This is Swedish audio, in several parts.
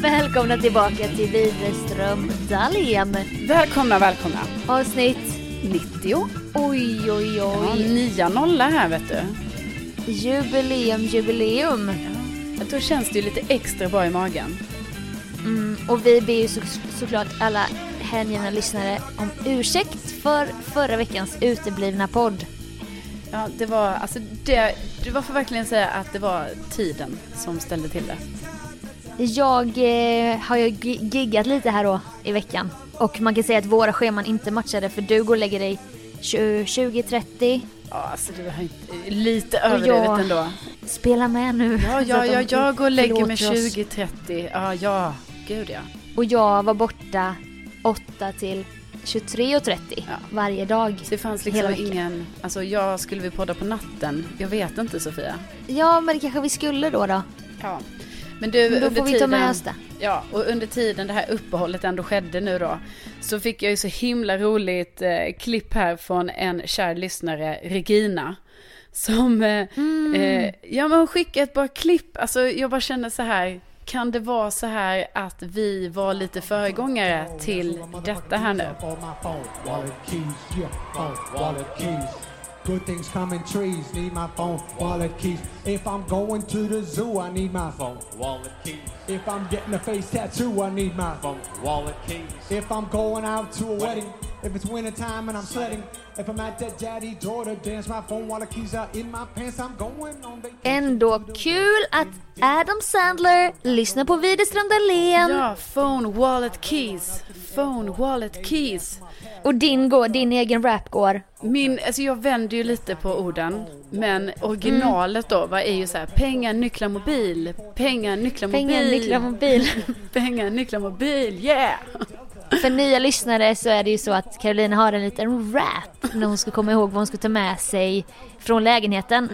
Välkomna tillbaka till Widerström Dahlén. Välkomna, välkomna. Avsnitt 90. oj, oj, Ja, oj. nya nolla här vet du. Jubileum, jubileum. Då känns det ju lite extra bra i magen. Mm, och vi ber ju så, såklart alla hängivna lyssnare om ursäkt för förra veckans uteblivna podd. Ja, det var, alltså det, du får verkligen säga att det var tiden som ställde till det. Jag eh, har ju gi- giggat lite här då i veckan. Och man kan säga att våra scheman inte matchade för du går och lägger dig 20.30. Ja, alltså det var inte, lite överdrivet jag- ändå. Spela med nu. Ja, ja, ja, jag går och lägger mig förlåter oss. 20.30. Ja, ja, gud ja. Och jag var borta 8 till 23.30 Ja. varje dag. Så det fanns liksom ingen, alltså jag skulle vi podda på natten? Jag vet inte Sofia. Ja, men det kanske vi skulle då då. Ja. Men du, Men då under får vi tiden, ta med oss det. Ja, och under tiden det här uppehållet ändå skedde nu då, så fick jag ju så himla roligt eh, klipp här från en kär lyssnare, Regina. Som, eh, Mm. eh, ja men hon skickade ett bra klipp, alltså jag bara känner så här, kan det vara så här att vi var lite föregångare till detta här nu? On my phone, wallet keys, yeah, phone, wallet keys. Good things come in trees, need my phone, wallet keys. If I'm going to the zoo, I need my phone, wallet keys. If I'm getting a face tattoo, I need my phone, wallet keys. If I'm going out to a wedding, if it's winter time and I'm sledding, if I'm at that daddy daughter dance, my phone, wallet keys are in my pants. I'm going on vacation. Ändå kul att Adam Sandler lyssnar på Widerström Dahlén. Ja, phone, wallet, keys. Phone, wallet, keys. Och din, går, din egen rap går. Min, alltså jag vänder ju lite på orden, men originalet då vad är ju så här, pengar, nycklar, mobil, pengar, nycklar, mobil, Pengar, nycklar, mobil. pengar, nycklar, mobil, yeah! För nya lyssnare så är det ju så att Carolina har en liten rap när hon ska komma ihåg vad hon ska ta med sig från lägenheten.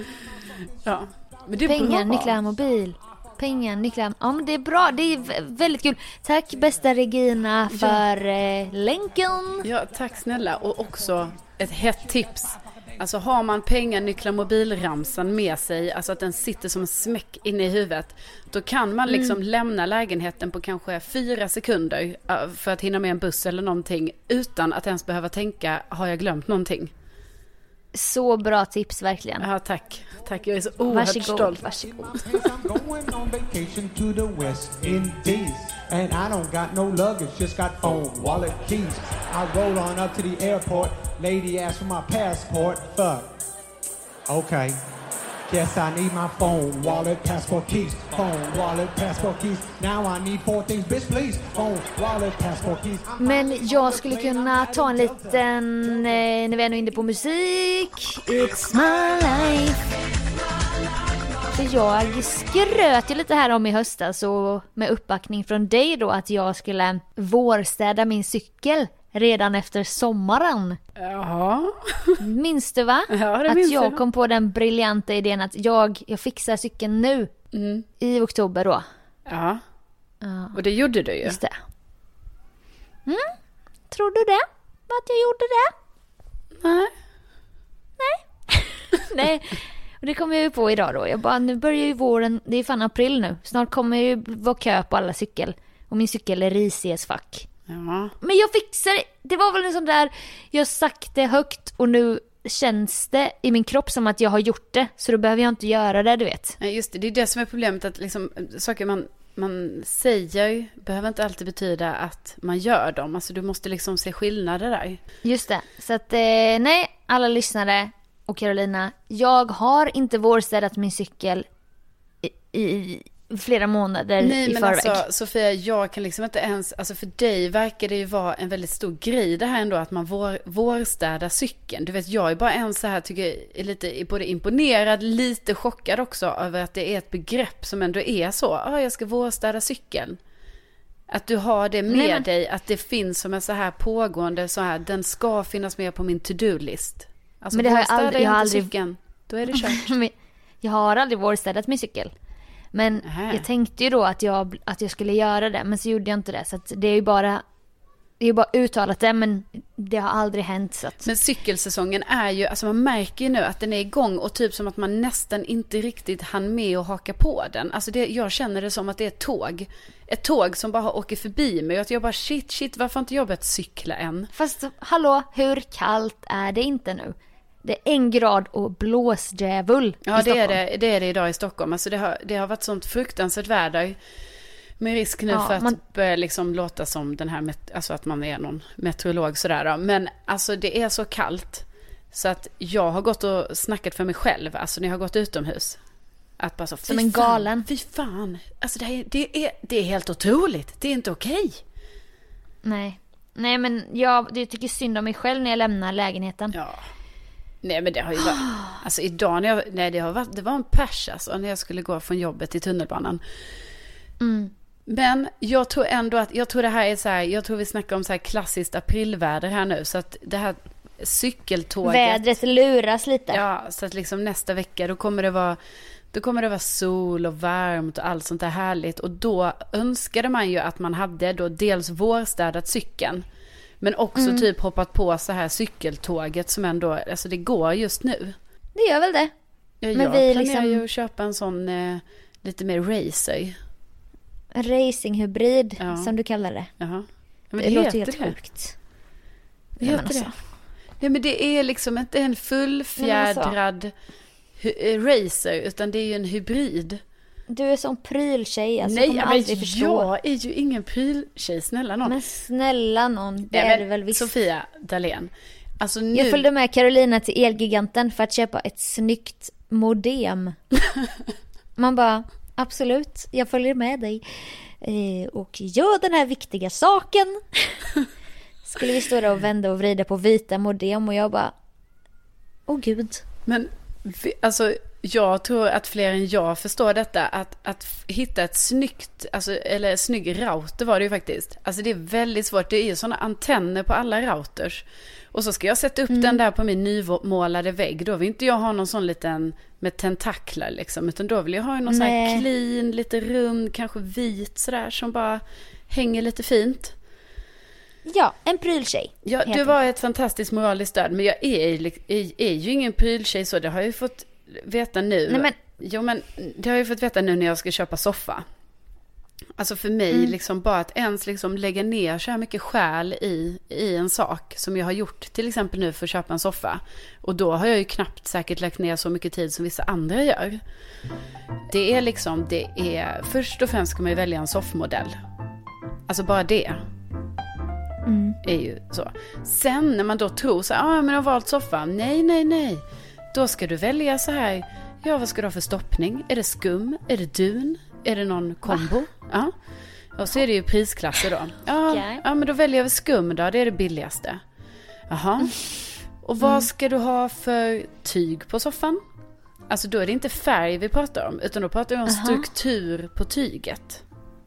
Ja, men det är Pengar, bra. nycklar, mobil. Pengar, nycklar. Ja men det är bra, det är vä- väldigt kul. Tack bästa Regina för eh, länken. Ja, tack snälla. Och också ett hett tips. Alltså har man pengar, nycklar, mobilramsan med sig, alltså att den sitter som en smäck inne i huvudet, då kan man liksom Mm. lämna lägenheten på kanske fyra sekunder eh, för att hinna med en buss eller någonting utan att ens behöva tänka, har jag glömt någonting? Så bra tips verkligen. Ja, tack. Tack, jag är så oerhört Varsågod, stolt. varsågod. I'm going on vacation to the West Indies. And I don't got no luggage, just got phone, wallet, keys. I roll on up to the airport. Lady asked for my passport. Fuck. Okay. Guess I need my phone, wallet, passport, keys. Phone, wallet, passport, keys. Now I need four things, bitch, please. Phone, wallet, passport, keys. Men jag skulle kunna ta en liten, eh, när vi är nu inne på musik. It's my life. Alltså jag skröt ju lite här om i höstas och med uppbackning från dig då att jag skulle vårstäda min cykel redan efter sommaren. Ja. Minns du va? Ja, det att minns jag jag. kom på den briljanta idén att jag, jag fixar cykeln nu Mm. i oktober då. Ja, Ja, och det gjorde du ju. just det. Mm, tror du det? Att jag gjorde det? Nej. Nej, och det kom jag ju på idag då. Jag bara, nu börjar ju våren, det är fan april nu. Snart kommer det ju vara kö på alla cykel. Och min cykel är risig as fuck. Ja. Men jag fixar det. Det var väl en sån där, jag sagt det högt och nu känns det i min kropp som att jag har gjort det. Så då behöver jag inte göra det, du vet. Nej, just det. Det är det som är problemet. Att liksom, saker man, man säger behöver inte alltid betyda att man gör dem. Alltså du måste liksom se skillnader där. Just det. Så att, eh, nej, alla lyssnare och Carolina. Jag har inte vårstädat min cykel i, i flera månader Nej i men förväg. alltså Sofia, jag kan liksom inte ens, alltså för dig verkar det ju vara en väldigt stor grej det här ändå att man vår, vårstädar cykeln. Du vet jag är bara en så här tycker är lite både imponerad, lite chockad också över att det är ett begrepp som ändå är så, ja ah, jag ska vårstäda cykeln. Att du har det med Nej, men- dig, att det finns som en så här pågående så här, den ska finnas med på min to-do-list. Alltså Men det har jag aldrig- jag har aldrig- cykeln, då är det kört. Jag har aldrig vårstädat min cykel. Men Nähä. jag tänkte ju då att jag, att jag skulle göra det, men så gjorde jag inte det. Så det är ju bara, det är ju bara uttalat det, men det har aldrig hänt. Så att, Men cykelsäsongen är ju, alltså man märker ju nu att den är igång och typ som att man nästan inte riktigt hann med att haka på den. Alltså det, jag känner det som att det är ett tåg. Ett tåg som bara åker förbi mig och att jag bara shit, shit, varför har inte jag börjat cykla än? Fast hallå, hur kallt är det inte nu? Det är en grad och blåsdjävul Ja, det är det, det är det idag i Stockholm. Alltså det har, det har varit sånt fruktansvärt väder. Med risk nu Ja, för att man- börja liksom låta som den här, alltså att man är någon meteorolog sådär då. Men alltså det är så kallt. Så att jag har gått och snackat för mig själv, alltså när jag har gått utomhus. Att bara så, Som "Fy en galen." Fy fan, alltså det, här, det, är, det är helt otroligt. Det är inte okej. Nej. Nej men jag, jag tycker synd om mig själv när jag lämnar lägenheten. Ja. Nej men det har ju varit, alltså idag när jag, nej det har varit, det var en pers alltså när jag skulle gå från jobbet till tunnelbanan. Men jag tror ändå att, jag tror det här är så här, jag tror vi snackar om så här klassiskt aprilväder här nu. Så att det här cykeltåget. Vädret luras lite. Ja, så att liksom nästa vecka då kommer det vara, då kommer det vara sol och varmt och allt sånt där härligt. Och då önskade man ju att man hade då dels vårstädat cykeln. Men också Mm. typ hoppat på så här cykeltåget som ändå, alltså det går just nu. Det gör väl det. Ja, Men jag vi planerar liksom- ju att köpa en sån eh, lite mer racer. En racinghybrid Ja. som du kallar det. Jaha. Men det, låter heter helt det. sjukt. Det heter men alltså. det. Nej men det är liksom inte en fullfjädrad hy- eh, racer utan det är ju en hybrid. Du är sån pryltjej alltså. Nej jag kommer men förstå. jag är ju ingen pryltjej, snälla någon. Men snälla någon, det Nej, är du väl visst. Sofia Dalén. Alltså nu... Jag följde med Carolina till Elgiganten för att köpa ett snyggt modem. Man bara, absolut, jag följer med dig. Eh, och gör den här viktiga saken. Skulle vi stå där och vända och vrida på vita modem och jag bara, åh gud. Men vi- alltså, jag tror att fler än jag förstår detta. Att, att hitta ett snyggt, alltså, eller snygg router var det ju faktiskt. Alltså det är väldigt svårt. Det är ju sådana antenner på alla routers. Och så ska jag sätta upp den där på min nymålade vägg. Då vill inte jag ha någon sån liten med tentaklar liksom. Utan då vill jag ha någon sån här Nej. clean, lite rund, kanske vit sådär. Som bara hänger lite fint. Ja, en pryltjej. Ja, du var ett fantastiskt moraliskt stöd, men jag är, är, är ju ingen pryltjej så. Det har jag ju fått veta nu. Nej, men- Jo, men det har jag ju fått veta nu när jag ska köpa soffa. Alltså för mig, Mm. liksom bara att ens liksom lägga ner så här mycket själ i, i en sak som jag har gjort, till exempel nu för att köpa en soffa. Och då har jag ju knappt säkert lagt ner så mycket tid som vissa andra gör. Det är liksom, det är, först och främst ska man ju välja en soffmodell. Alltså bara det är ju så. Sen när man då tror så här, ah, men jag har valt soffa. Nej, nej, nej. Då ska du välja så här, ja vad ska du ha för stoppning? Är det skum? Är det dun? Är det någon kombo? Ja. Och så är det ju prisklasser då. Ja, ja men då väljer väl skum då, det är det billigaste. Jaha. Och vad ska du ha för tyg på soffan? Alltså då är det inte färg vi pratar om, utan då pratar vi om struktur på tyget.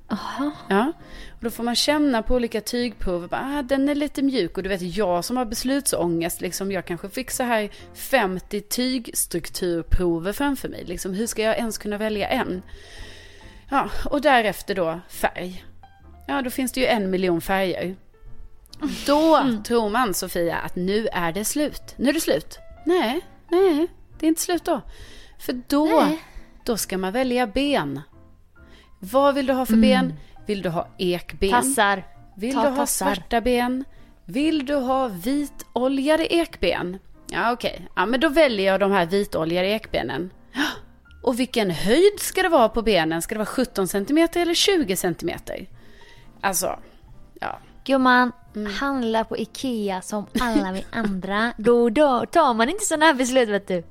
Aha. Ja, och då får man känna på olika tygprover. Bara, ah, den är lite mjuk och du vet jag som har beslutsångest. Liksom, jag kanske fick så här 50 tygstrukturprover framför mig. Liksom, hur ska jag ens kunna välja en? Ja, och därefter då färg. Ja, då finns det ju en miljon färger. Då tror man Sofia att nu är det slut. Nu är det slut. Nej, nej, det är inte slut då. För då, Nej. då ska man välja ben. Vad vill du ha för ben? Vill du ha ekben? Tassar. Vill Ta du ha tassar. svarta ben? Vill du ha vitoljade ekben? Ja, okej. Ja, men då väljer jag de här vitoljade ekbenen. Och vilken höjd ska det vara på benen? Ska det vara 17 cm eller 20 cm? Alltså, ja. Gumman, Mm. handla på Ikea som alla vi andra. Då, då tar man inte sådana här beslut vet du.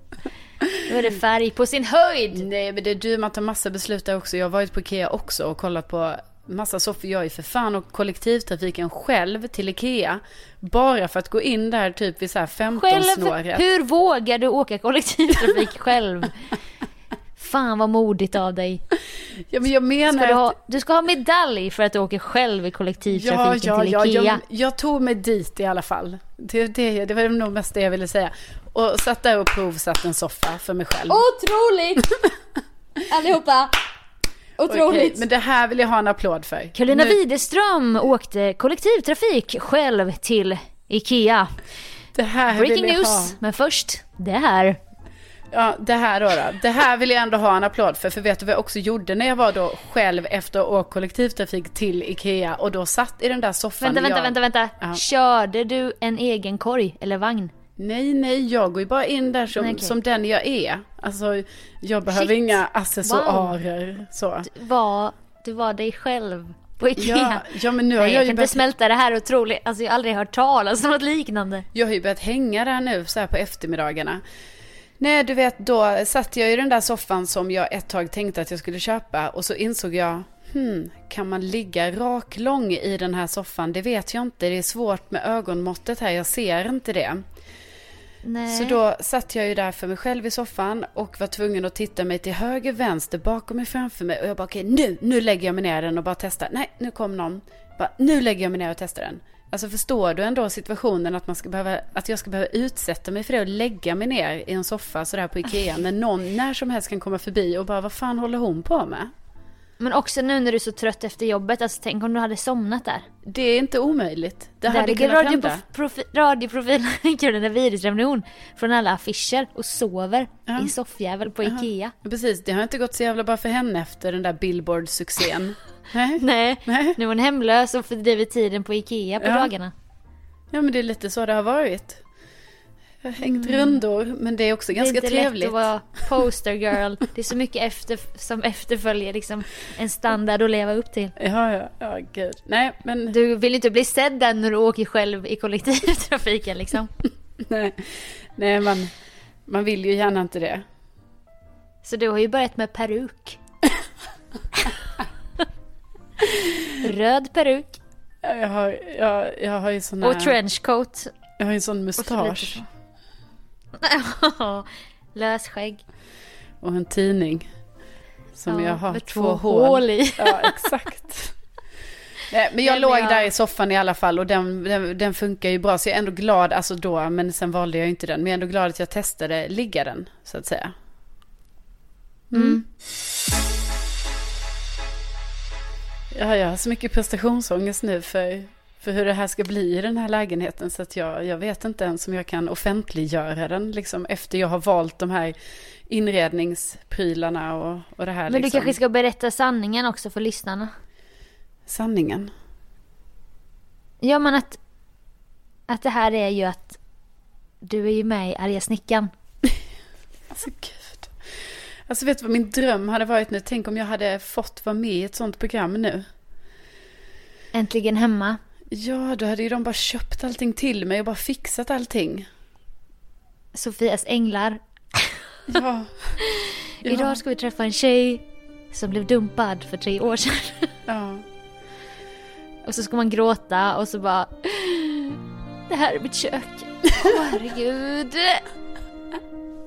Då är det färg på sin höjd. Nej, men det är du, man tar massa beslut där också. Jag har varit på Ikea också och kollat på massa soffor. Jag är för fan och kollektivtrafiken själv till Ikea. Bara för att gå in där typ vid så här 15 Själv, snåret. hur vågar du åka kollektivtrafik själv? Fan vad modigt av dig. Ja, men jag menar Ska du, att- ha, du ska ha medalj för att du åker själv i Ja, kollektivtrafiken ja, till ja, Ikea. jag, jag tog mig dit i alla fall. Det, det, det var nog mest det jag ville säga. Och satt där och provsatt en soffa för mig själv. Otroligt! Allihopa! Otroligt! Okej, men det här vill jag ha en applåd för. Carolina Nu- Widerström åkte kollektivtrafik själv till Ikea. Det här Breaking vill jag news, ha. men först det här. Ja, det här då, då. Det här vill jag ändå ha en applåd för. För vet du vad jag också gjorde när jag var då själv efter att åkt kollektivtrafik till Ikea och då satt i den där soffan. Vänta, vänta, jag... vänta, vänta. Ja. Körde du en egen korg eller vagn? Nej, nej, jag går ju bara in där som, Nej, okej. som den jag är. Alltså, jag behöver Shit. inga accessoarer. Så. Var, du var dig själv på Ikea? Ja, ja, men nu har Nej, jag jag ju kan inte börjat smälta det här otroligt. Alltså jag har aldrig hört talas om något liknande. Jag har ju börjat hänga där nu så här på eftermiddagarna. Nej, du vet, då satt jag i den där soffan som jag ett tag tänkte att jag skulle köpa och så insåg jag, hmm, kan man ligga raklång i den här soffan? Det vet jag inte, det är svårt med ögonmåttet här, jag ser inte det. Nej. Så då satt jag ju där för mig själv i soffan och var tvungen att titta mig till höger, vänster, bakom mig, framför mig. Och jag bara, okej, nu, nu lägger jag mig ner den och bara testar. Nej, nu kom någon. Bara, nu lägger jag mig ner och testar den. Alltså förstår du ändå situationen att, man ska behöva, att jag ska behöva utsätta mig för det och lägga mig ner i en soffa sådär på Ikea när någon när som helst kan komma förbi och bara, vad fan håller hon på med? Men också nu när du är så trött efter jobbet, alltså tänk om du hade somnat där. Det är inte omöjligt. Det där hade ligger kunnat hända. radioprofi- radioprofilen Carolina Widerström från alla affischer och sover Ja. i soffjävel på Ikea. Ja, Precis, det har inte gått så jävla bra för henne efter den där Billboard-succén. Nej. Nej, Nej. nu är hon hemlös och fördriver tiden på Ikea på Ja. dagarna. Ja men det är lite så det har varit. Jag har hängt rundor men det är också ganska Mm. det är inte trevligt. lätt att vara poster girl. Det är så mycket efter, som efterföljer liksom en standard att leva upp till. Ja, ja, ja gud. Nej men Du vill inte bli sedd där när du åker själv i kollektivtrafiken liksom. nej, nej man, man vill ju gärna inte det. Så du har ju börjat med peruk. Röd peruk Jag har, jag, jag har ju sån här, och trenchcoat. jag har ju en sån mustasch Lösskägg. och en tidning. Som Ja, jag har två, två hål. hål i. Ja, exakt. Men jag men låg jag- där i soffan i alla fall och den, den, den funkar ju bra. Så jag är ändå glad, alltså då, men sen valde jag inte den. Men jag är ändå glad att jag testade ligga den, så att säga. Mm. Ja, jag har så mycket prestationsångest nu för, för hur det här ska bli i den här lägenheten. Så att jag, jag vet inte ens om jag kan offentliggöra den liksom, efter jag har valt de här inredningsprylarna och, och det här. Men du liksom. kanske ska berätta sanningen också för lyssnarna. Sanningen. Ja men att, att det här är ju att du är ju med i Arga snickaren. Alltså gud. Alltså vet du vad min dröm hade varit nu? Tänk om jag hade fått vara med i ett sånt program nu. Äntligen hemma. Ja, då hade ju de bara köpt allting till mig och bara fixat allting. Sofias änglar. Ja. ja. Idag ska vi träffa en tjej som blev dumpad för tre år sedan. Ja. Och så ska man gråta och så bara Det här är mitt kök. Åh herregud.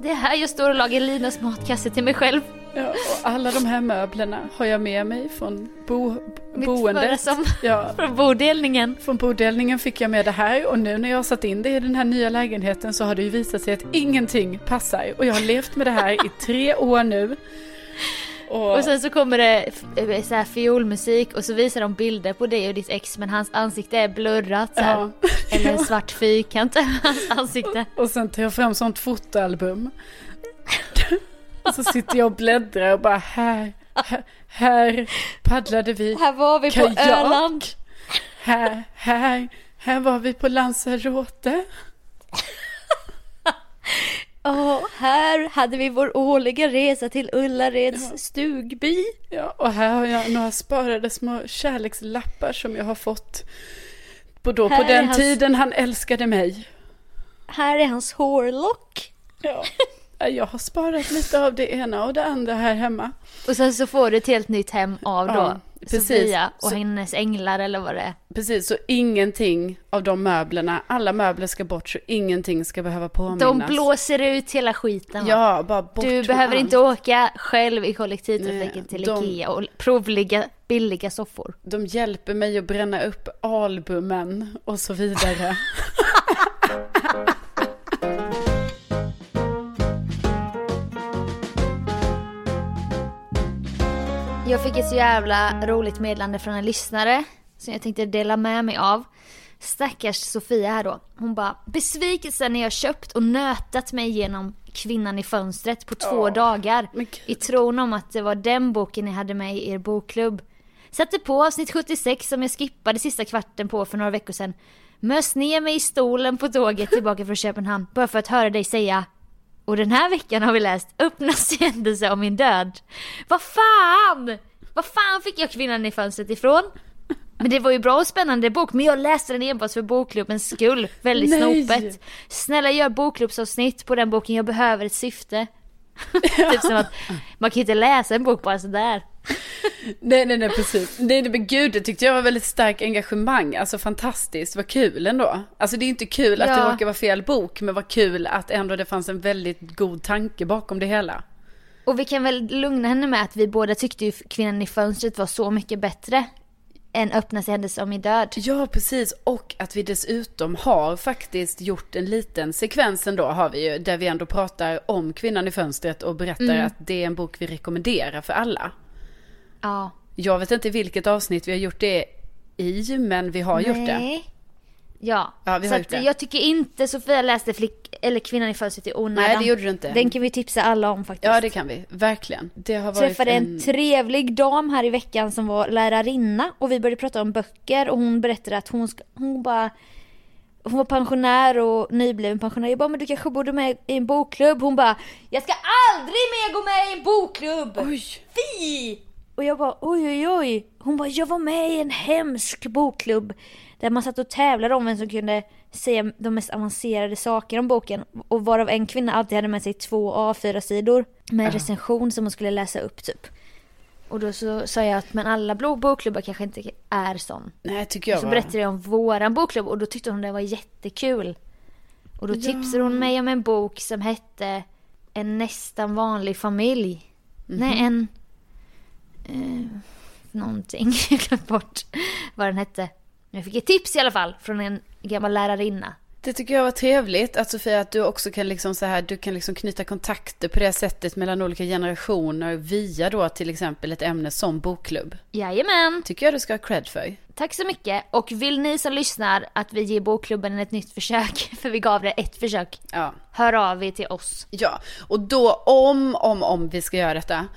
Det är här jag står och lagar Linas matkasse till mig själv. Ja, och alla de här möblerna har jag med mig från bo, Mitt boendet. som Ja, från bodelningen. från bodelningen fick jag med det här och nu när jag har satt in det i den här nya lägenheten så har det ju visat sig att ingenting passar. Och jag har levt med det här i tre år nu. Och, Och sen så kommer det eh, så här fiolmusik och så visar de bilder på dig och ditt ex men hans ansikte är blurrat så här. ja. Eller en svart fyrkant över hans ansikte. Och sen tar jag fram sånt fotoalbum. Och så sitter jag och bläddrar och bara här, här, här paddlade vi. Här var vi på Kajak. Öland. Här, här, här var vi på Lanzarote. Och här hade vi vår årliga resa till Ullareds stugby. Ja, och här har jag några sparade små kärlekslappar som jag har fått på, då, på Här den hans- tiden han älskade mig. Här är hans hårlock. Ja. Jag har sparat lite av det ena och det andra här hemma. Och sen så får du ett helt nytt hem av då Ja, precis. Sofia och Så- hennes änglar eller vad det är. Precis, så ingenting av de möblerna, alla möbler ska bort så ingenting ska behöva påminnas. De blåser ut hela skiten va? Ja, bara bort Du behöver allt. inte åka själv i kollektivtrafiken till de- Ikea och provligga billiga soffor. De hjälper mig att bränna upp albumen och så vidare. Jag fick ett så jävla roligt meddelande från en lyssnare som jag tänkte dela med mig av. Stackars Sofia här då. Hon bara, besvikelsen när jag köpt och nötat mig igenom Kvinnan i fönstret på två dagar. men gud. I tron om att det var den boken ni hade med i er bokklubb. Satte på avsnitt 76 som jag skippade sista kvarten på för några veckor sedan. Mös ner mig i stolen på tåget tillbaka från Köpenhamn bara för att höra dig säga och den här veckan har vi läst Öppnas händelse om min död. Vad fan! Vad fan fick jag kvinnan i fönstret ifrån? Men det var ju bra och spännande bok, men jag läste den enbart för bokklubbens skull. Väldigt Nej. snopet. Snälla gör bokklubbsavsnitt på den boken, jag behöver ett syfte. typ som att man kan inte läsa en bok bara sådär. Nej, nej, nej, precis. Nej, nej, men gud, det tyckte jag var väldigt starkt engagemang. Alltså fantastiskt, vad kul ändå. Alltså det är inte kul att Ja. det råkar vara fel bok, men vad kul att ändå det fanns en väldigt god tanke bakom det hela. Och vi kan väl lugna henne med att vi båda tyckte ju kvinnan i fönstret var så mycket bättre än Öppnas händelse om min död. Ja, precis. Och att vi dessutom har faktiskt gjort en liten sekvens ändå har vi ju, där vi ändå pratar om kvinnan i fönstret och berättar Mm. att det är en bok vi rekommenderar för alla. Ja. Jag vet inte vilket avsnitt vi har gjort det i, men vi har gjort det. Nej. Ja, Ja, så att jag tycker inte Sofia läste flick, eller Kvinnan i fönstret i onödan. Nej, det gjorde du inte. Den kan vi tipsa alla om faktiskt. Ja, det kan vi. Verkligen. Det har varit träffade en trevlig dam här i veckan som var lärarinna och vi började prata om böcker och hon berättade att hon, ska, hon bara hon var pensionär och nybliven pensionär. Jag bara, men du kanske borde med i en bokklubb. Hon bara, jag ska aldrig mer gå med i en bokklubb! Oj! Fy! Och jag bara, oj oj oj. Hon bara, jag var med i en hemsk bokklubb. Där man satt och tävlade om vem som kunde säga de mest avancerade saker om boken. Och varav en kvinna alltid hade med sig två A4-sidor. Med en recension som hon skulle läsa upp typ. Och då så sa jag att men alla blå bokklubbar kanske inte är sån. Nej, tycker jag Så var... berättade jag om våran bokklubb och då tyckte hon det var jättekul. Och då tipsade hon mig om en bok som hette En nästan vanlig familj. Mhm. Nej, en... Eh, någonting. Jag glömde bort vad den hette. Men jag fick ett tips i alla fall från en gammal lärarinna. Det tycker jag var trevligt att Sofia, att du också kan liksom så här, du kan liksom knyta kontakter på det sättet mellan olika generationer via då till exempel ett ämne som bokklubb. Jajamän! Tycker jag du ska ha cred för. Tack så mycket. Och vill ni som lyssnar att vi ger bokklubben ett nytt försök, för vi gav det ett försök, Ja. hör av er till oss. Ja, och då om, om, om vi ska göra detta,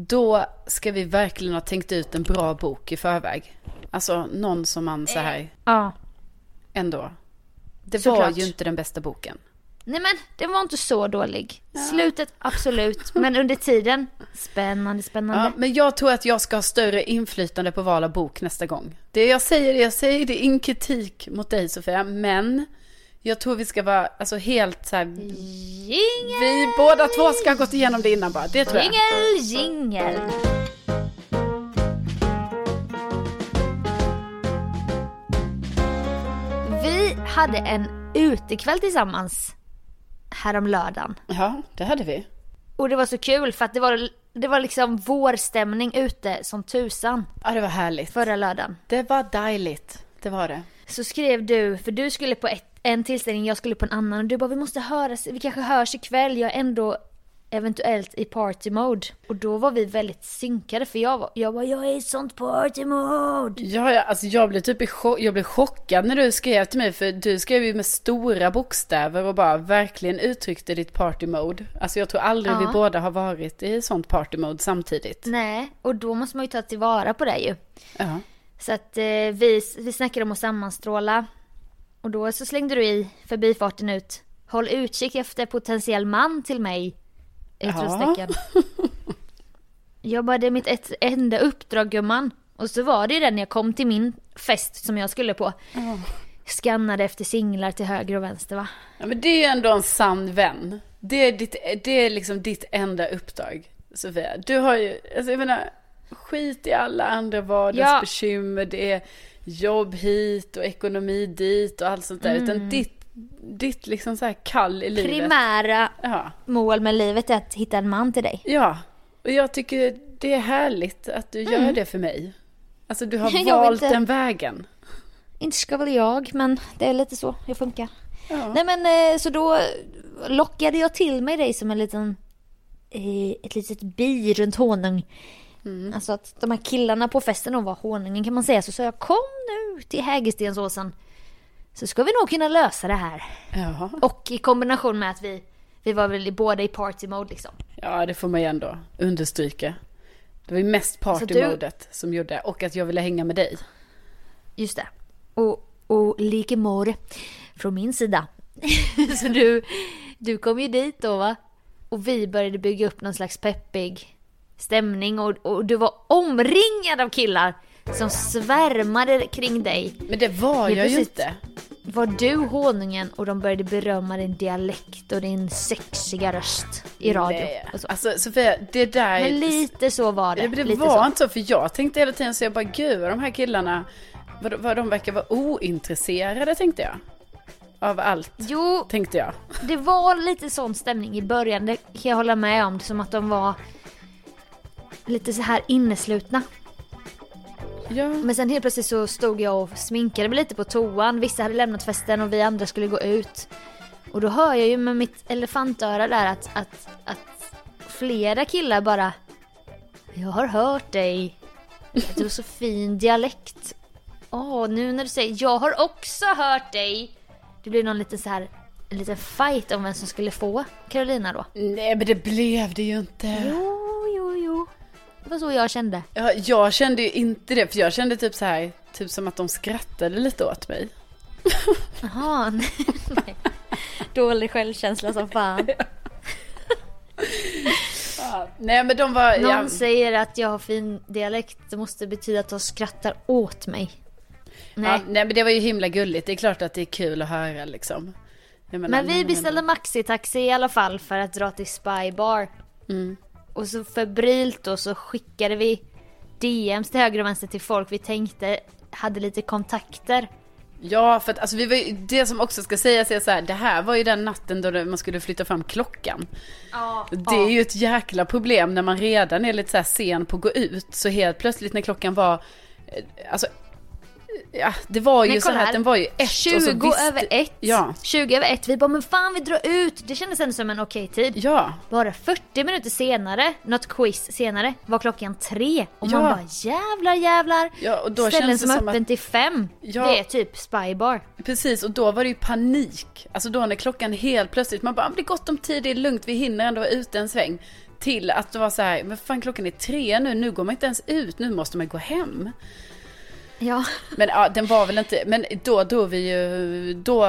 då ska vi verkligen ha tänkt ut en bra bok i förväg. Alltså någon som man så här Ja. ändå. Det Såklart. var ju inte den bästa boken. Nej men den var inte så dålig. Slutet absolut, men under tiden spännande, spännande. Ja, men jag tror att jag ska ha större inflytande på val av bok nästa gång. Det jag säger, det jag säger, det är ingen kritik mot dig Sofia, men jag tror vi ska vara alltså helt så här, Jingel, vi båda två ska ha gått igenom det innan bara, det tror jag. jingel, jingel. Vi hade en utekväll tillsammans härom lördagen. Ja, det hade vi. Och det var så kul för att det var, det var liksom vårstämning ute som tusan Ja, det var härligt. förra lördagen. Det var dejligt. Det var det. Så skrev du, för du skulle på ett, en tillställning, jag skulle på en annan och du bara vi måste höras, vi kanske hörs ikväll, jag är ändå eventuellt i party mode. Och då var vi väldigt synkade för jag var, jag var jag är i sånt party mode. Ja, ja, alltså jag blev typ i chock, jag blev chockad när du skrev till mig för du skrev ju med stora bokstäver och bara verkligen uttryckte ditt party mode. Alltså jag tror aldrig Ja. vi båda har varit i sånt party mode samtidigt. Nej, och då måste man ju ta tillvara på det ju. Ja. Så att eh, vi, vi snackade om att sammanstråla. Och då så slängde du i förbifarten ut. Håll utkik efter potentiell man till mig. Utropstecken. Jag bara, det är mitt ett, enda uppdrag gumman. Och så var det ju det när jag kom till min fest som jag skulle på. Skannade efter singlar till höger och vänster va. ja, men det är ju ändå en sann vän. Det är, ditt, det är liksom ditt enda uppdrag, Sofia. Du har ju, alltså jag menar, skit i alla andra vardagsbekymmer. Det är jobb hit och ekonomi dit och allt sånt där. Utan ditt, ditt liksom så här kall i livet. Primära Ja. mål med livet är att hitta en man till dig. Ja, och jag tycker det är härligt att du gör det för mig. Alltså du har Jag valt inte- den vägen. Inte ska väl jag, men det är lite så jag funkar. Ja. Nej men eh, så då lockade jag till mig dig som en liten, eh, ett litet bi runt honung. Mm. Alltså att de här killarna på festen då var honungen kan man säga. Så sa jag kom nu till Hägerstensåsen. Så ska vi nog kunna lösa det här. Ja. Och i kombination med att vi, vi var väl båda i party mode liksom. ja, det får man ju ändå understryka. Det var ju mest partymodet som gjorde och att jag ville hänga med dig. Just det. Och, och lika more från min sida. så du, du kom ju dit då va? Och vi började bygga upp någon slags peppig stämning och, och du var omringad av killar som svärmade kring dig. Men det var jag ju inte. Var du honungen och de började berömma din dialekt och din sexiga röst i radio. Nej. Så. Alltså Sofia, det där... Men lite så var det. Det lite var så. inte så, för jag tänkte hela tiden så jag bara gud de här killarna, vad, vad de verkar vara ointresserade tänkte jag. Av allt, Jo, tänkte jag. Det var lite sån stämning i början, det kan jag hålla med om. Som att de var lite så här inneslutna. Ja. Men sen helt plötsligt så stod jag och sminkade mig lite på toan. Vissa hade lämnat festen och vi andra skulle gå ut. Och då hör jag ju med mitt elefantöra där att, att, att flera killar bara Jag har hört dig. Du har så fin dialekt. Åh, nu när du säger jag har också hört dig. Det blir någon liten så här en liten fight om vem som skulle få Carolina då. Nej men det blev det ju inte. Jo. Det var så jag kände. Ja, jag kände ju inte det, för jag kände typ så här, typ som att de skrattade lite åt mig. Jaha, nej. Dålig självkänsla som fan. Nej men de var, Någon ja, säger att jag har fin dialekt, det måste betyda att de skrattar åt mig. Nej. ja, nej men det var ju himla gulligt, det är klart att det är kul att höra liksom. Jag menar, Men vi beställde maxitaxi i alla fall för att dra till Spy Bar. Mm. Och så febrilt då så skickade vi DMs till höger och vänster till folk vi tänkte hade lite kontakter. Ja, för att alltså, vi var ju, det som också ska sägas är så här, det här var ju den natten då man skulle flytta fram klockan. Det är ju ett jäkla problem när man redan är lite så sen på att gå ut. Så helt plötsligt när klockan var, eh, alltså, ja, det var ju Men så här, här. den var ju ett. och 20 så visste- över ett. Ja, 20 över ett. Vi bara men fan vi drar ut. Det kändes ändå som en okej tid. ja. Bara 40 minuter senare, något quiz senare, var klockan tre. Och Ja. man bara jävlar jävlar. Ja, och då Ställen som är öppen att, till fem. Ja. Det är typ spybar. precis, och då var det ju panik. Alltså då när klockan helt plötsligt, man bara, "Ah, det är gott om tid, det är lugnt, vi hinner ändå vara ute en sväng. Till att det var så här, men fan klockan är tre nu, nu går man inte ens ut, nu måste man gå hem. Ja. Men ja, den var väl inte, men då drog vi ju, då,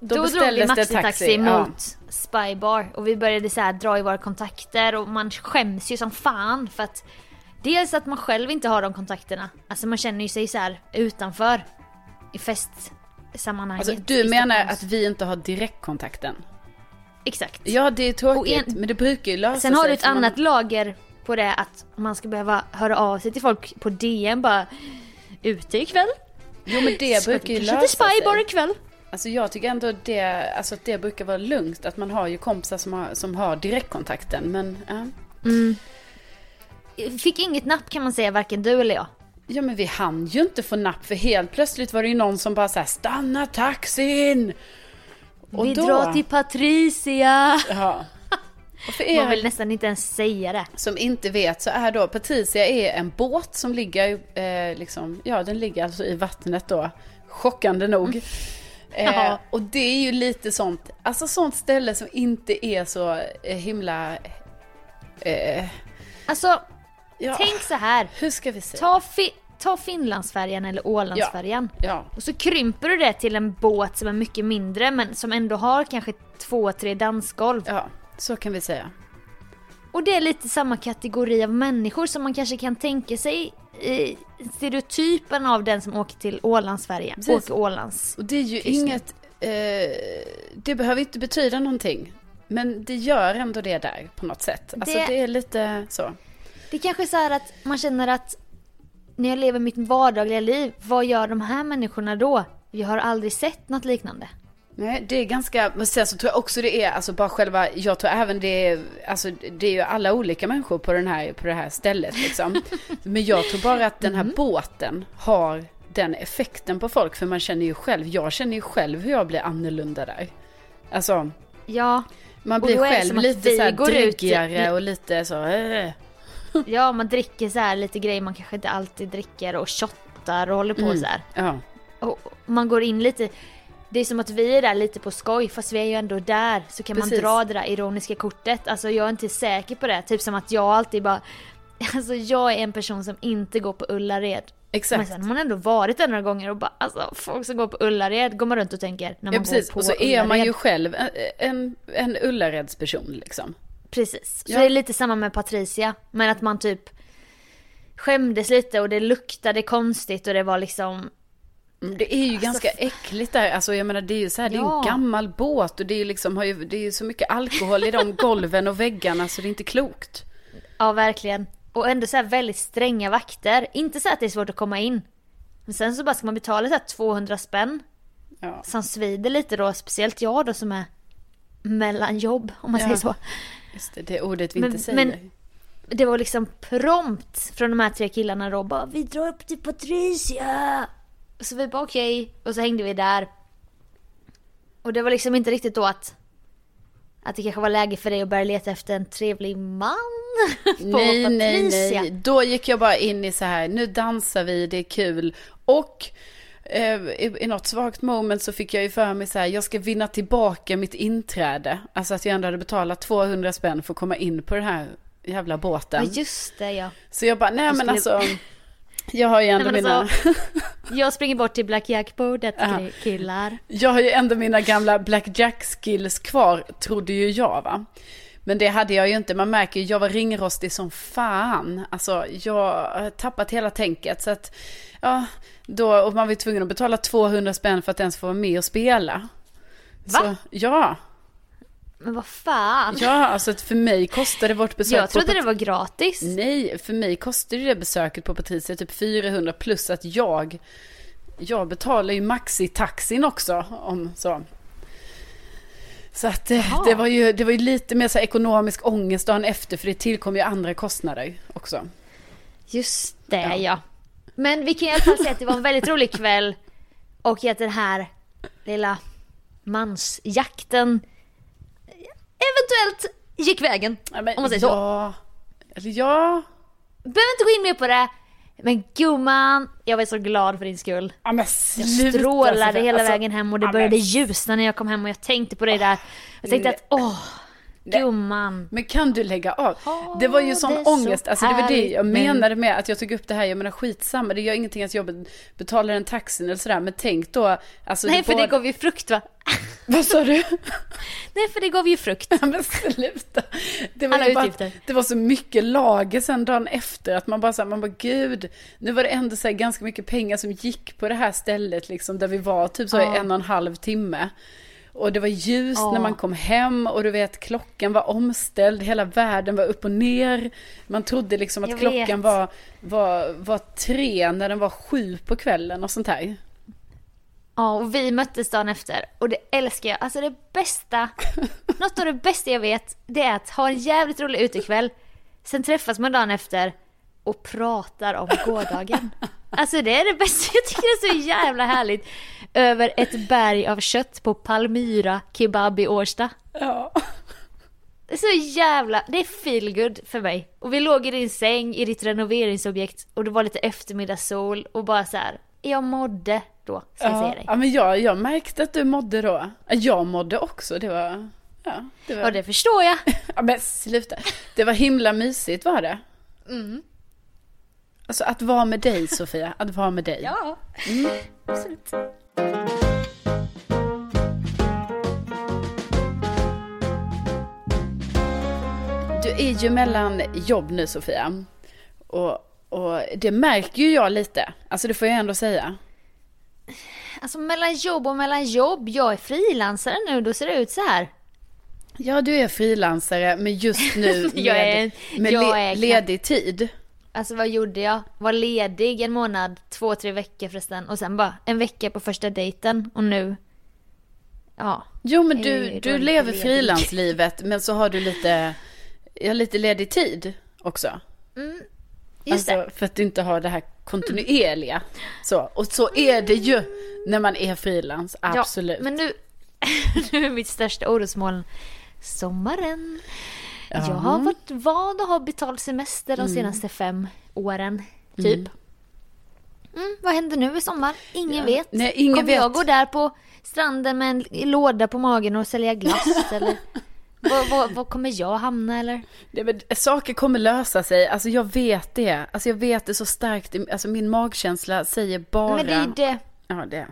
då, Då, drog vi maxitaxi taxi. mot Ja. spybar. Och vi började så här dra i våra kontakter och man skäms ju som fan för att Dels att man själv inte har de kontakterna. Alltså man känner ju sig så här utanför i festsammanhanget. Alltså, du menar att vi inte har direktkontakten? Exakt. Ja, det är tråkigt, en- men det brukar ju lösa Sen har sig, du ett för man- annat lager på det att man ska behöva höra av sig till folk på DM bara Ute ikväll? Jo, men det Ska brukar ju lösa till Spybar ikväll? Alltså jag tycker ändå det, alltså att det brukar vara lugnt. Att man har ju kompisar som har, som har direktkontakten. Men ja. Fick inget napp kan man säga, varken du eller jag. Ja men vi hann ju inte få napp för helt plötsligt var det ju någon som bara såhär stanna taxin! Och Vi då- drar till Patricia. Ja. Man vill nästan inte ens säga det. som inte vet så är då Patricia är en båt som ligger eh, liksom, ja den ligger alltså i vattnet då. Chockande nog. Eh, Ja. och det är ju lite sånt, alltså sånt ställe som inte är så eh, himla... Eh, Alltså, ja, tänk så här. hur ska vi säga? Ta, fi- ta Finlandsfärjan eller Ålandsfärjan. Ja, Och så krymper du det till en båt som är mycket mindre men som ändå har kanske två, tre dansgolv. ja, så kan vi säga. Och det är lite samma kategori av människor som man kanske kan tänka sig i stereotypen av den som åker till Ålandsfärjan. Åker Ålands. Och det är ju Kryssning. inget, eh, det behöver inte betyda någonting. Men det gör ändå det där på något sätt. Alltså Det- det är lite så. Det är kanske är så här att man känner att när jag lever mitt vardagliga liv, vad gör de här människorna då? Jag har aldrig sett något liknande. Nej, det är ganska, men sen så tror jag också det är, alltså bara själva, jag tror även det är, alltså det är ju alla olika människor på, den här, på det här stället liksom. Men jag tror bara att den här båten har den effekten på folk, för man känner ju själv, jag känner ju själv hur jag blir annorlunda där. Alltså, Ja, man blir själv lite så här går ut- dryggigare och lite så, eh. ja man dricker så här lite grejer man kanske inte alltid dricker och shottar och håller på Mm. så här. ja. Och man går in lite, det är som att vi är där lite på skoj fast vi är ju ändå där. Så kan Precis. man dra det där ironiska kortet. Alltså jag är inte säker på det. Typ som att jag alltid bara, alltså jag är en person som inte går på Ullared. Men Exakt. sen har man ändå varit där några gånger och bara alltså folk som går på Ullared går man runt och tänker när man Ja, precis. går på Och så är man ju Ullared. själv en, en, en Ullaredsperson liksom. Precis. Så Ja. det är lite samma med Patricia. Men att man typ skämdes lite och det luktade konstigt och det var liksom Det är ju ganska äckligt där. Alltså jag menar det är ju så här, det är Ja. en gammal båt och det är liksom, har ju, det är ju så mycket alkohol i de golven och väggarna så det är inte klokt. Ja, verkligen. Och ändå så här väldigt stränga vakter. Inte så att det är svårt att komma in. Men sen så bara ska man betala så här 200 spänn. Ja. Som svider lite då, speciellt jag då som är mellan jobb, om man Ja. säger så. Just det, det ordet vi Men- inte säger. men- Det var liksom prompt från de här tre killarna då, bara vi drar upp till Patricia. Så vi bara okej, och så hängde vi där. Och det var liksom inte riktigt då att att det kanske var läge för dig att börja leta efter en trevlig man på nej, nej, Patricia. nej. Då gick jag bara in i så här, nu dansar vi, det är kul. Och eh, i, i något svagt moment så fick jag ju för mig så här, jag ska vinna tillbaka mitt inträde. Alltså att jag ändå hade betalat 200 spänn för att komma in på den här jävla Ja båten. just det ja. Så jag bara, nej men skulle- alltså. Jag har ju ändå Nej, mina, alltså, jag springer bort till Black Jack-bordet Ja. killar. jag har ju ändå mina gamla blackjack skills kvar, trodde ju jag va. Men det hade jag ju inte, man märker ju, jag var ringrostig som fan. Alltså jag har tappat hela tänket. Så att, ja, då, och man var ju tvungen att betala 200 spänn för att ens få vara med och spela. Va? Så, ja, Men vad fan. ja, alltså för mig kostade vårt besök jag trodde på det var gratis. Nej, för mig kostade det besöket på Patricia typ 400 plus att jag, jag betalar ju maxi-taxin också om så. Så att eh, det var, ju, det var ju lite mer så ekonomisk ångest dagen efter för det tillkom ju andra kostnader också. Just det Ja. ja. Men vi kan i alla fall säga att det var en väldigt rolig kväll. Och att den här lilla mansjakten eventuellt gick vägen. Ja, men, Om man säger så. ja, Eller ja, Behöver inte gå in mer på det. Men gumman, jag var så glad för din skull. ja men Jag sluta, strålade Sofia. hela Alltså, vägen hem och det ja, började men- ljusna när jag kom hem och jag tänkte på dig där. Jag tänkte att åh, gumman. Men kan du lägga av? Ha Det var ju sån det så ångest. Alltså det var det jag menade med att jag tog upp det här. Jag menar skitsamma. Det gör ingenting att jag be- betalar en taxin eller sådär. Men tänk då. Alltså, Nej för det både- gav ju frukt va? Vad sa du? Nej för det gav ju frukt. Ja, men sluta. Det var, Alla bara, utgifter. det var så mycket lager sen dagen efter att man bara sa, man bara gud, nu var det ändå så ganska mycket pengar som gick på det här stället liksom där vi var typ så i en och en halv timme. Och det var ljust Ja. när man kom hem och du vet klockan var omställd, hela världen var upp och ner. Man trodde liksom att klockan var, var, var tre när den var sju på kvällen och sånt här. Ja, och vi möttes dagen efter och det älskar jag. Alltså det bästa, något av det bästa jag vet, det är att ha en jävligt rolig utekväll. Sen träffas man dagen efter och pratar om gårdagen. Alltså det är det bästa, jag tycker det är så jävla härligt. Över ett berg av kött på Palmyra kebab i Årsta. Ja. Det är så jävla, det är feel good för mig. Och vi låg i din säng i ditt renoveringsobjekt och det var lite eftermiddagssol och bara så här. jag mådde då, ska jag säga Ja, dig. ja, men jag, jag märkte att du mådde då. Jag mådde också, det var... Ja, det var... Ja, det förstår jag. Ja, men sluta. Det var himla mysigt var det. Mm. Alltså att vara med dig Sofia, att vara med dig. Ja, absolut. Du är ju mellan jobb nu Sofia. Och, och det märker ju jag lite. Alltså det får jag ändå säga. Alltså mellan jobb och mellan jobb, jag är frilansare nu, då ser det ut så här. Ja, du är frilansare, men just nu med, är- med le, ledig tid. Alltså vad gjorde jag? Var ledig en månad, två, tre veckor förresten. Och sen bara en vecka på första dejten. Och nu... Ja. Jo, men du, du det lever frilanslivet, men så har du lite, ja, lite ledig tid också. Just alltså, För att du inte har det här kontinuerliga. Så, och så är det ju när man är frilans, det. absolut. Ja, men nu, nu är mitt största orosmoln sommaren. Jag har varit van att ha betald semester Mm. de senaste fem åren, typ. Mm, vad händer nu i sommar? Ingen vet. Nej, ingen Kommer jag vet. gå där på stranden med en låda på magen och sälja glass? eller var kommer jag hamna eller? Det, men, saker kommer lösa sig, alltså jag vet det. Alltså jag vet det så starkt, alltså min magkänsla säger bara... Men det är det. Ja, det.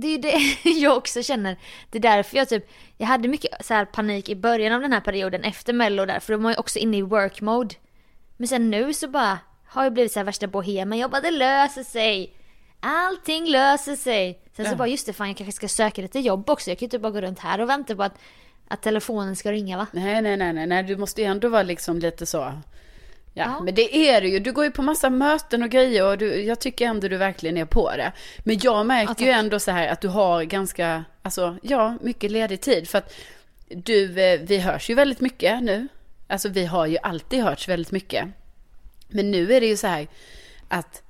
Det är det jag också känner. Det är därför jag typ, jag hade mycket så panik i början av den här perioden efter mello där, för då var jag också inne i work mode. Men sen nu så bara har jag blivit så här värsta bohemen. Jag bara det löser sig. Allting löser sig. Sen så Ja. bara just det fan jag kanske ska söka lite jobb också. Jag kan ju inte bara gå runt här och vänta på att, att telefonen ska ringa va? Nej, nej, nej, nej, du måste ju ändå vara liksom lite så. Ja, Ja. men det är du ju. Du går ju på massa möten och grejer och du, jag tycker ändå du verkligen är på det. Men jag märker Ja, ju ändå så här att du har ganska, alltså ja, mycket ledig tid. För att du, eh, vi hörs ju väldigt mycket nu. Alltså vi har ju alltid hörts väldigt mycket. Men nu är det ju så här att,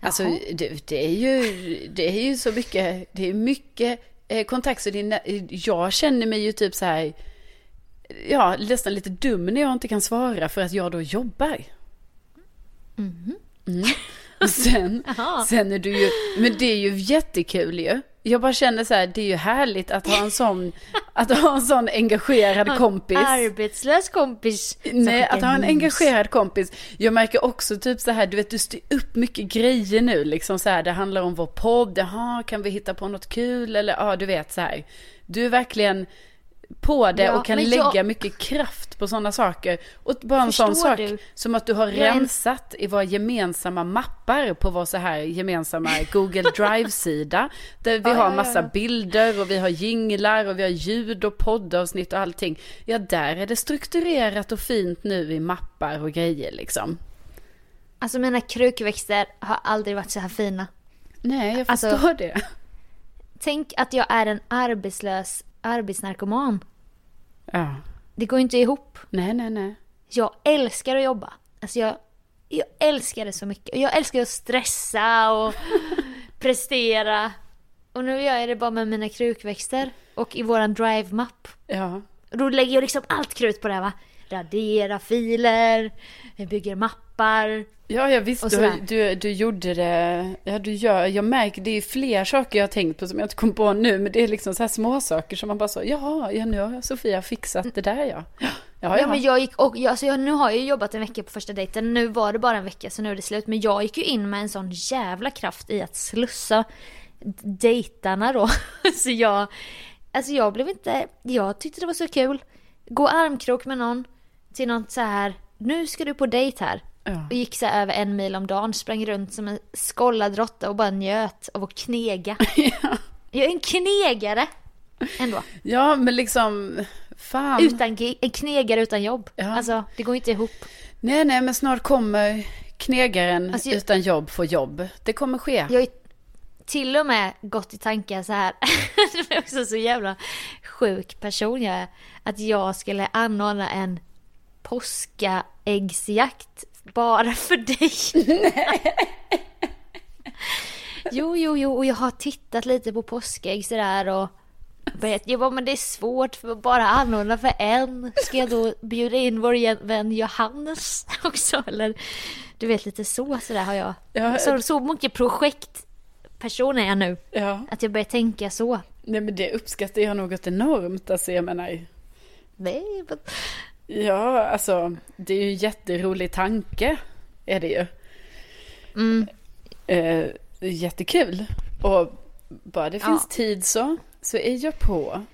alltså Jaha. det, det är ju, det är ju så mycket, det är mycket eh, kontakt. Så det är, jag känner mig ju typ så här, ja, nästan lite dum när jag inte kan svara för att jag då jobbar. Mm. Och sen, sen är du ju, men det är ju jättekul ju. Jag bara känner så här, det är ju härligt att ha en sån, att ha en sån engagerad kompis. Arbetslös kompis. Nej, att ha en engagerad kompis. Jag märker också typ så här, du vet du styr upp mycket grejer nu liksom så här, det handlar om vår podd, jaha, kan vi hitta på något kul eller ja, du vet så här. Du är verkligen på det Ja, och kan lägga jag- mycket kraft på sådana saker. Och bara en sån sak du? som att du har Jag rensat i våra gemensamma mappar på vår så här gemensamma Google Drive-sida. Där vi Ja, har massa ja. bilder och vi har jinglar och vi har ljud och poddavsnitt och allting. Ja, där är det strukturerat och fint nu i mappar och grejer liksom. Alltså mina krukväxter har aldrig varit så här fina. Nej, jag Alltså- förstår det. Tänk att jag är en arbetslös arbetsnarkoman. Ja, Det går inte ihop. nej, nej, nej. Jag älskar att jobba. Alltså jag, jag älskar det så mycket. Jag älskar att stressa och prestera. Och nu gör jag det bara med mina krukväxter och i våran drive-mapp. Ja, Och Då lägger jag liksom allt krut på det här va. Radera filer, bygger mappar. Ja, jag visste Och du, du, du gjorde det. Ja, du gör, jag märker, det är fler saker jag har tänkt på som jag inte kom på nu. Men det är liksom så här små saker som man bara så, jaha, ja, nu har Sofia fixat det där ja. Ja, ja. Ja, men jag gick och, jag, alltså jag, nu har jag ju jobbat en vecka på första dejten, nu var det bara en vecka så nu är det slut. Men jag gick ju in med en sån jävla kraft i att slussa dejtarna då. så jag, alltså jag blev inte, jag tyckte det var så kul. Gå armkrok med någon till något så här, nu ska du på dejt här. Ja. Och gick så över en mil om dagen, sprang runt som en skollad råtta och bara njöt av att knega. Jag är en knegare ändå. ja, men liksom, fan. Utan, en knegare utan jobb. Ja. Alltså det går inte ihop. Nej, nej, men snart kommer knegaren Alltså, jag- utan jobb få jobb. Det kommer ske. Jag är till och med gått i tankar så här. det är också så jävla sjuk person jag är. Att jag skulle anordna en påskaäggsjakt bara för dig. jo, jo, jo, och jag har tittat lite på påskägg sådär och börjat, jag bara, men det är svårt för att bara anordna för en. Ska jag då bjuda in vår vän Johannes också eller? Du vet lite så sådär har jag. Ja, Så, så mycket projektperson är jag nu. Ja. Att jag börjar tänka så. Nej men det uppskattar jag något enormt. Alltså jag menar. Nej, men... Ja, alltså det är ju en jätterolig tanke. Är det ju. Mm. Eh, jättekul. Och bara det finns Ja. tid så, så är jag på.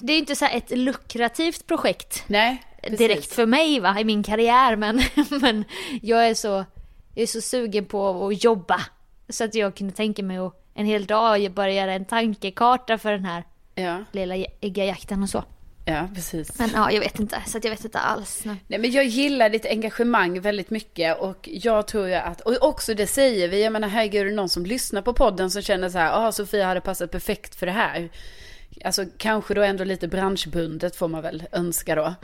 Det är inte så ett lukrativt projekt Nej, precis. direkt för mig va, i min karriär. Men, men jag, är så, jag är så sugen på att jobba. Så att jag kunde tänka mig att en hel dag bara göra en tankekarta för den här Ja, lilla äggajakten och så. Ja, precis. Men ja, jag vet inte. Så jag vet inte alls. nu. Nej, men jag gillar ditt engagemang väldigt mycket och jag tror ju att, och också det säger vi, jag menar herregud, är det någon som lyssnar på podden som känner så här, ah Sofia hade passat perfekt för det här. Alltså kanske då ändå lite branschbundet får man väl önska då.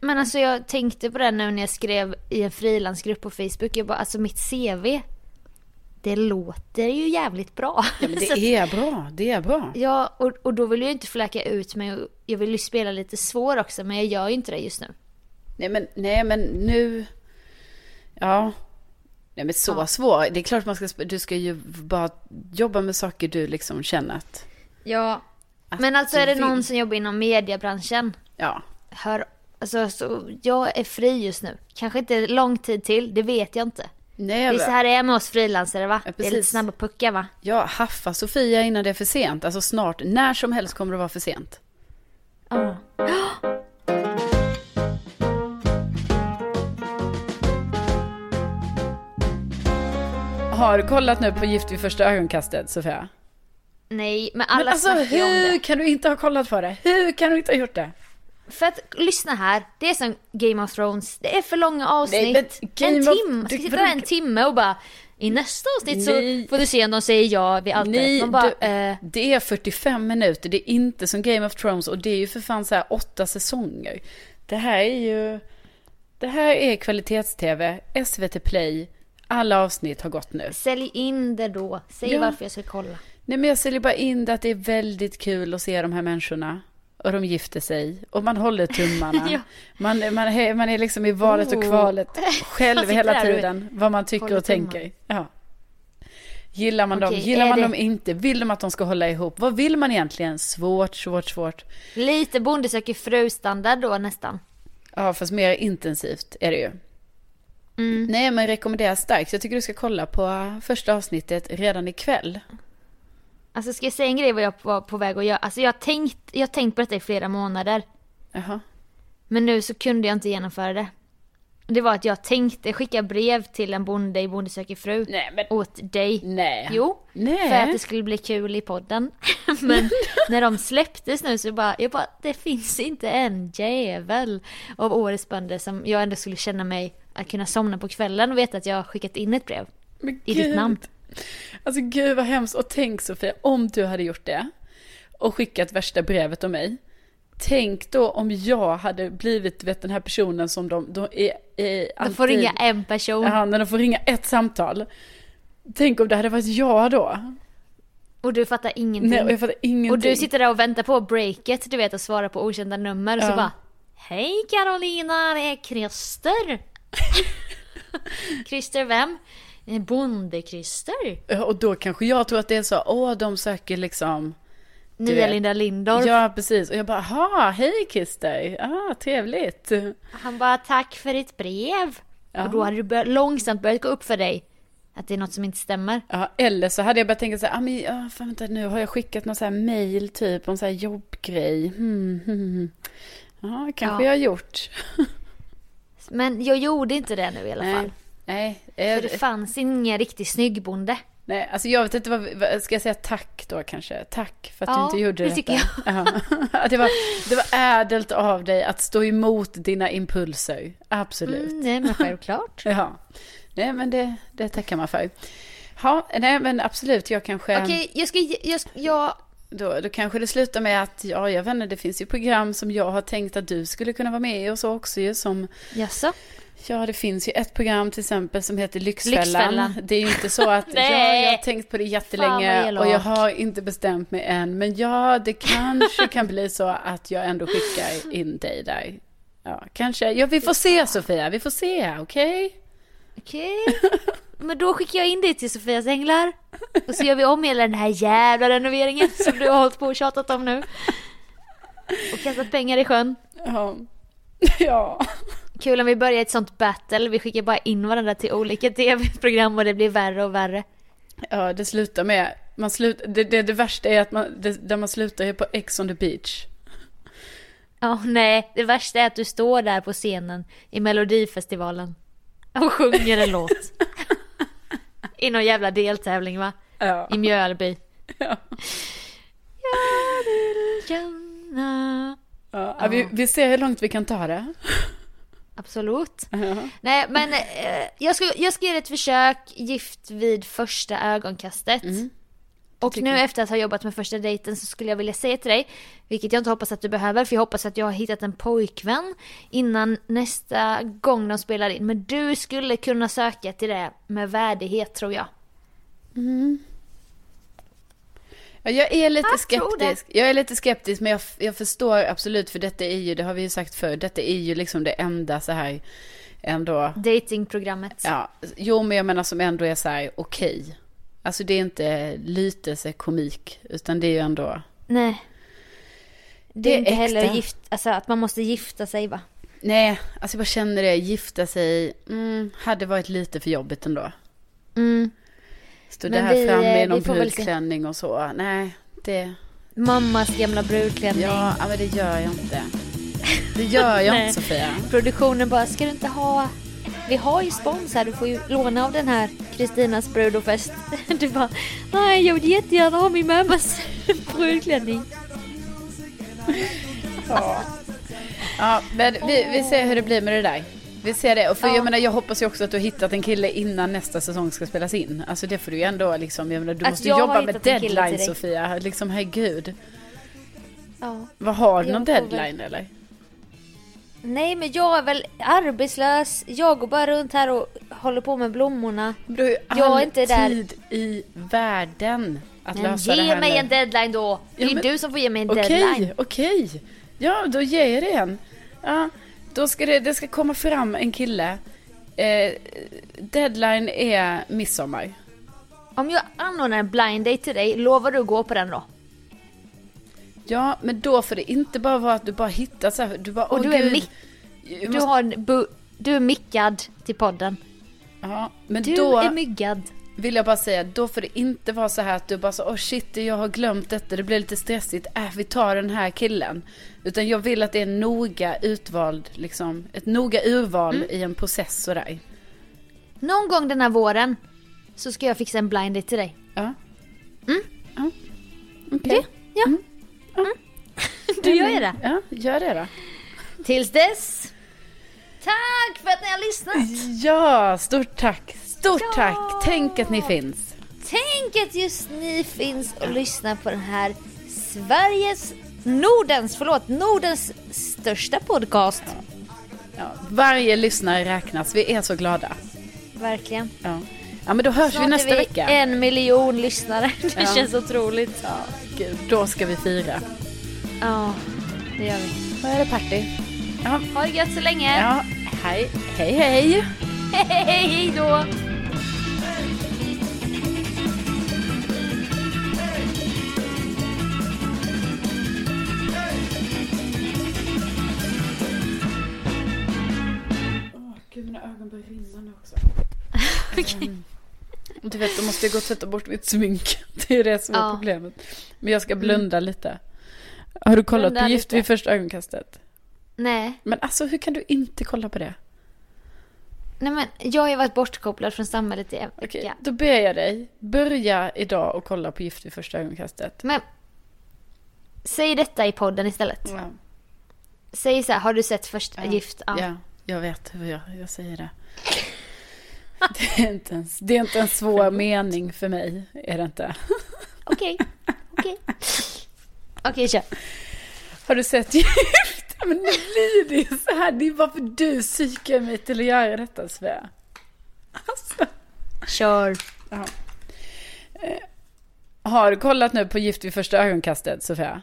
Men alltså jag tänkte på det nu när jag skrev i en frilansgrupp på Facebook. Jag bara, alltså mitt CV. Det låter ju jävligt bra. Ja men det är bra, det är bra. Ja, och, och då vill jag inte fläcka ut mig. Jag vill ju spela lite svår också, men jag gör ju inte det just nu. Nej men, nej men nu, ja. Nej men så Ja. svår, det är klart man ska, du ska ju bara jobba med saker du liksom känner att, Ja. att Men alltså är det vill. någon som jobbar inom mediebranschen, Ja, hör, alltså så, jag är fri just nu. Kanske inte lång tid till, det vet jag inte. Nej Det är så här det är med oss frilansare va? Ja, det är lite snabba puckar va? Ja, haffa Sofia innan det är för sent. Alltså snart, när som helst kommer det vara för sent. Ja. Har du kollat nu på Gift vid första ögonkastet, Sofia? Nej, men alla Men alltså ju om hur det. kan du inte ha kollat på det? Hur kan du inte ha gjort det? För att lyssna här, det är som Game of Thrones, det är för långa avsnitt. Nej, en timme, ska sitta där en timme och bara i nästa avsnitt Nej. så får du se om de säger ja vid allt Nej, bara, du, eh, det är 45 minuter, det är inte som Game of Thrones och det är ju för fan så här åtta säsonger. Det här är ju, det här är kvalitets-tv, SVT Play, alla avsnitt har gått nu. sälj in det då, säg Ja. varför jag ska kolla. Nej men jag säljer bara in det att det är väldigt kul att se de här människorna. Och de gifter sig. Och man håller tummarna. Ja. man, man, är, man är liksom i valet och Oh. kvalet själv hela tiden. Vad man tycker och tänker. Ja. Gillar man dem? Okej, Gillar är man det- dem inte? Vill de att de ska hålla ihop? Vad vill man egentligen? Svårt, svårt, svårt. Lite Bonde söker fru-standard då nästan. Ja, fast mer intensivt är det ju. Mm. Nej, men rekommenderar starkt. Jag tycker du ska kolla på första avsnittet redan ikväll. Alltså ska jag säga en grej vad jag var på väg att göra? Alltså jag har tänkt, jag har tänkt på detta i flera månader. Jaha. Men nu så kunde jag inte genomföra det. Det var att jag tänkte skicka brev till en bonde i Bonde söker fru. Nej, men... Åt dig. Nej. Jo, Nej. för att det skulle bli kul i podden. Men när de släpptes nu så bara, jag bara, det finns inte en jävel av årets bönder som jag ändå skulle känna mig att kunna somna på kvällen och veta att jag har skickat in ett brev. Men I ditt namn. Alltså gud vad hemskt. Och tänk Sofia, om du hade gjort det och skickat värsta brevet om mig. Tänk då om jag hade blivit vet, den här personen som de, de är, är De får ringa en person. Ja, när de får ringa ett samtal. Tänk om det hade varit jag då. Och du fattar ingenting. Nej, och jag fattar ingenting. och du sitter där och väntar på breaket, du vet, och svarar på okända nummer. Och så Ja. bara, Hej Carolina, det är Christer. Christer vem? Bonde-Christer. Ja, Och då kanske jag tror att det är så, åh de söker liksom. Nya vet. Linda Lindorff. Ja, precis. Och jag bara, ha, hej Christer. Ah, trevligt. Han bara, tack för ditt brev. Ja. Och då hade det bör- långsamt börjat gå upp för dig att det är något som inte stämmer. Ja, eller så hade jag börjat tänka så här, ah, men, ja, fan, vänta, nu har jag skickat någon så här mail typ om så här jobbgrej. Hmm, hmm, hmm. Ja, kanske Ja. jag har gjort. Men jag gjorde inte det nu i alla Nej, fall. Nej, För eh, det fanns ingen riktig snyggbonde. nej, alltså jag vet inte vad, ska jag säga tack då kanske? Tack för att Ja, du inte gjorde det detta. tycker Ja. Ja, det, var, det var ädelt av dig att stå emot dina impulser. Absolut. Mm, nej men självklart. Ja, nej men det, det tackar man för. Ja, nej men absolut, jag kanske... Okej, jag ska, jag, jag, Då, då kanske det slutar med att, ja jag vet inte, det finns ju program som jag har tänkt att du skulle kunna vara med i och så också ju som, jaså? Ja det finns ju ett program till exempel som heter Lyxfällan. Lyxfällan. Det är ju inte så att, ja jag har tänkt på det jättelänge och jag har inte bestämt mig än. Men ja, det kanske kan bli så att jag ändå skickar in dig där. Ja, kanske. Ja, vi får se Sofia, vi får se, okej? Okej. Men då skickar jag in dig till Sofias Änglar. Och så gör vi om hela den här jävla renoveringen som du har hållit på och tjatat om nu. Och kastat pengar i sjön. Ja. ja. Kul om vi börjar ett sånt battle. Vi skickar bara in varandra till olika tv-program och det blir värre och värre. Ja, det slutar med, man slut, det, det, det värsta är att man, det, där man slutar är på Ex on the beach. Ja, nej. Det värsta är att du står där på scenen i Melodifestivalen. Och sjunger en låt. I någon jävla deltävling va? Ja. I Mjölby. Ja, ja. Vi, vi ser hur långt vi kan ta det. Absolut. Ja. Nej men eh, jag, ska, jag ska göra ett försök gift vid första ögonkastet. Och tycker nu jag. efter att ha jobbat med första dejten så skulle jag vilja säga till dig, vilket jag inte hoppas att du behöver, för jag hoppas att jag har hittat en pojkvän innan nästa gång de spelar in. Men du skulle kunna söka till det med värdighet tror jag. Ja, jag är lite Jag skeptisk. Jag är lite skeptisk, men jag, jag förstår absolut, för detta är ju, det har vi ju sagt förr, detta är ju liksom det enda så här, ändå, Datingprogrammet. ja, jo men jag menar som ändå är så här, okej. Alltså det är inte lytelse komik, utan det är ju ändå, Nej. Det, Det är inte heller gift, alltså att man måste gifta sig va? nej, alltså jag bara känner det, gifta sig, mm, hade varit lite för jobbigt ändå. Mm. Stå Men där vi, framme eh, i vi någon brudklänning och så, nej, det, Mammas gamla brudklänning. ja, ja, men det gör jag inte. Det gör jag inte Sofia. Produktionen bara, ska du inte ha... Vi har ju spons här, du får ju låna av den här Kristinas brud och fest. Du bara, nej jag vill jättegärna ha min mammas brudklänning. Ja, men vi, vi ser hur det blir med det där. Vi ser det. Och för Ja. jag menar, jag hoppas ju också att du har hittat en kille innan nästa säsong ska spelas in. Alltså det får du ju ändå liksom, jag menar, du Att måste jobba med deadline dig. Sofia. Liksom herregud. Ja. Vad har du någon får väl- deadline eller? Nej men jag är väl arbetslös, jag går bara runt här och håller på med blommorna. Du har ju Jag är all inte där. tid i världen att Men lösa det ge här mig nu. en deadline då! Det är Ja, men- du som får ge mig en Okej, deadline. okej. Ja, då ger jag det en. Ja, då ska det, det ska komma fram en kille. Eh, deadline är midsommar. Om jag anordnar en blind date till dig, lovar du att gå på den då? Ja, men då får det inte bara vara att du bara hittar så här, du bara, Och du är mick- Du, måste- har en bu- du är mickad till podden. Ja, men Du då är myggad. Vill jag bara säga, då får det inte vara så här att du bara så, åh shit, jag har glömt detta, det blir lite stressigt, äh, vi tar den här killen. Utan jag vill att det är noga utvald, liksom, ett noga urval Mm. i en process sådär. Någon gång den här våren så ska jag fixa en blind date till dig. Ja. Mm. Ja. Okej. Det, ja. Mm. Du gör ju det. Ja, gör det då. Tills dess. Tack för att ni har lyssnat. Ja, stort tack. Stort Ja. tack. Tänk att ni finns. Tänk att just ni finns och lyssnar på den här Sveriges, Nordens, förlåt, Nordens största podcast. Ja, varje lyssnare räknas. Vi är så glada. Verkligen. Ja, ja men då hörs vi Snart nästa är vi vecka. en miljon lyssnare. Det Ja. känns otroligt. Ja, gud, då ska vi fira. Ja, det gör vi. Då är det party. Ja, Ha det gött så länge. ja hej, hej, hej. Hej, hej då. Gud, mina ögon börjar rinna nu också. Mm. Du vet, då måste jag gå och tvätta bort mitt smink. Det är det som är Ja. problemet. Men jag ska blunda lite. Har du kollat Blunda på Gift lite. vid första ögonkastet? Nej, Men alltså, hur kan du inte kolla på det? nej men jag har ju varit bortkopplad från samhället i en vecka. Okej, då ber jag dig, börja idag och kolla på Gift vid första ögonkastet. Men säg detta i podden istället. Ja, Säg så här, har du sett första Ja. gift? Ja. ja jag vet hur jag, jag säger det. Det är inte en, det är inte en svår mening för mig, är det inte. Okej, okej. Okej, kör. Har du sett Gift? Men nu blir det ju så här. Det är varför du psykar mig till att göra detta, Svea. Alltså. Kör. Har du kollat nu på Gift vid första ögonkastet, Sofia?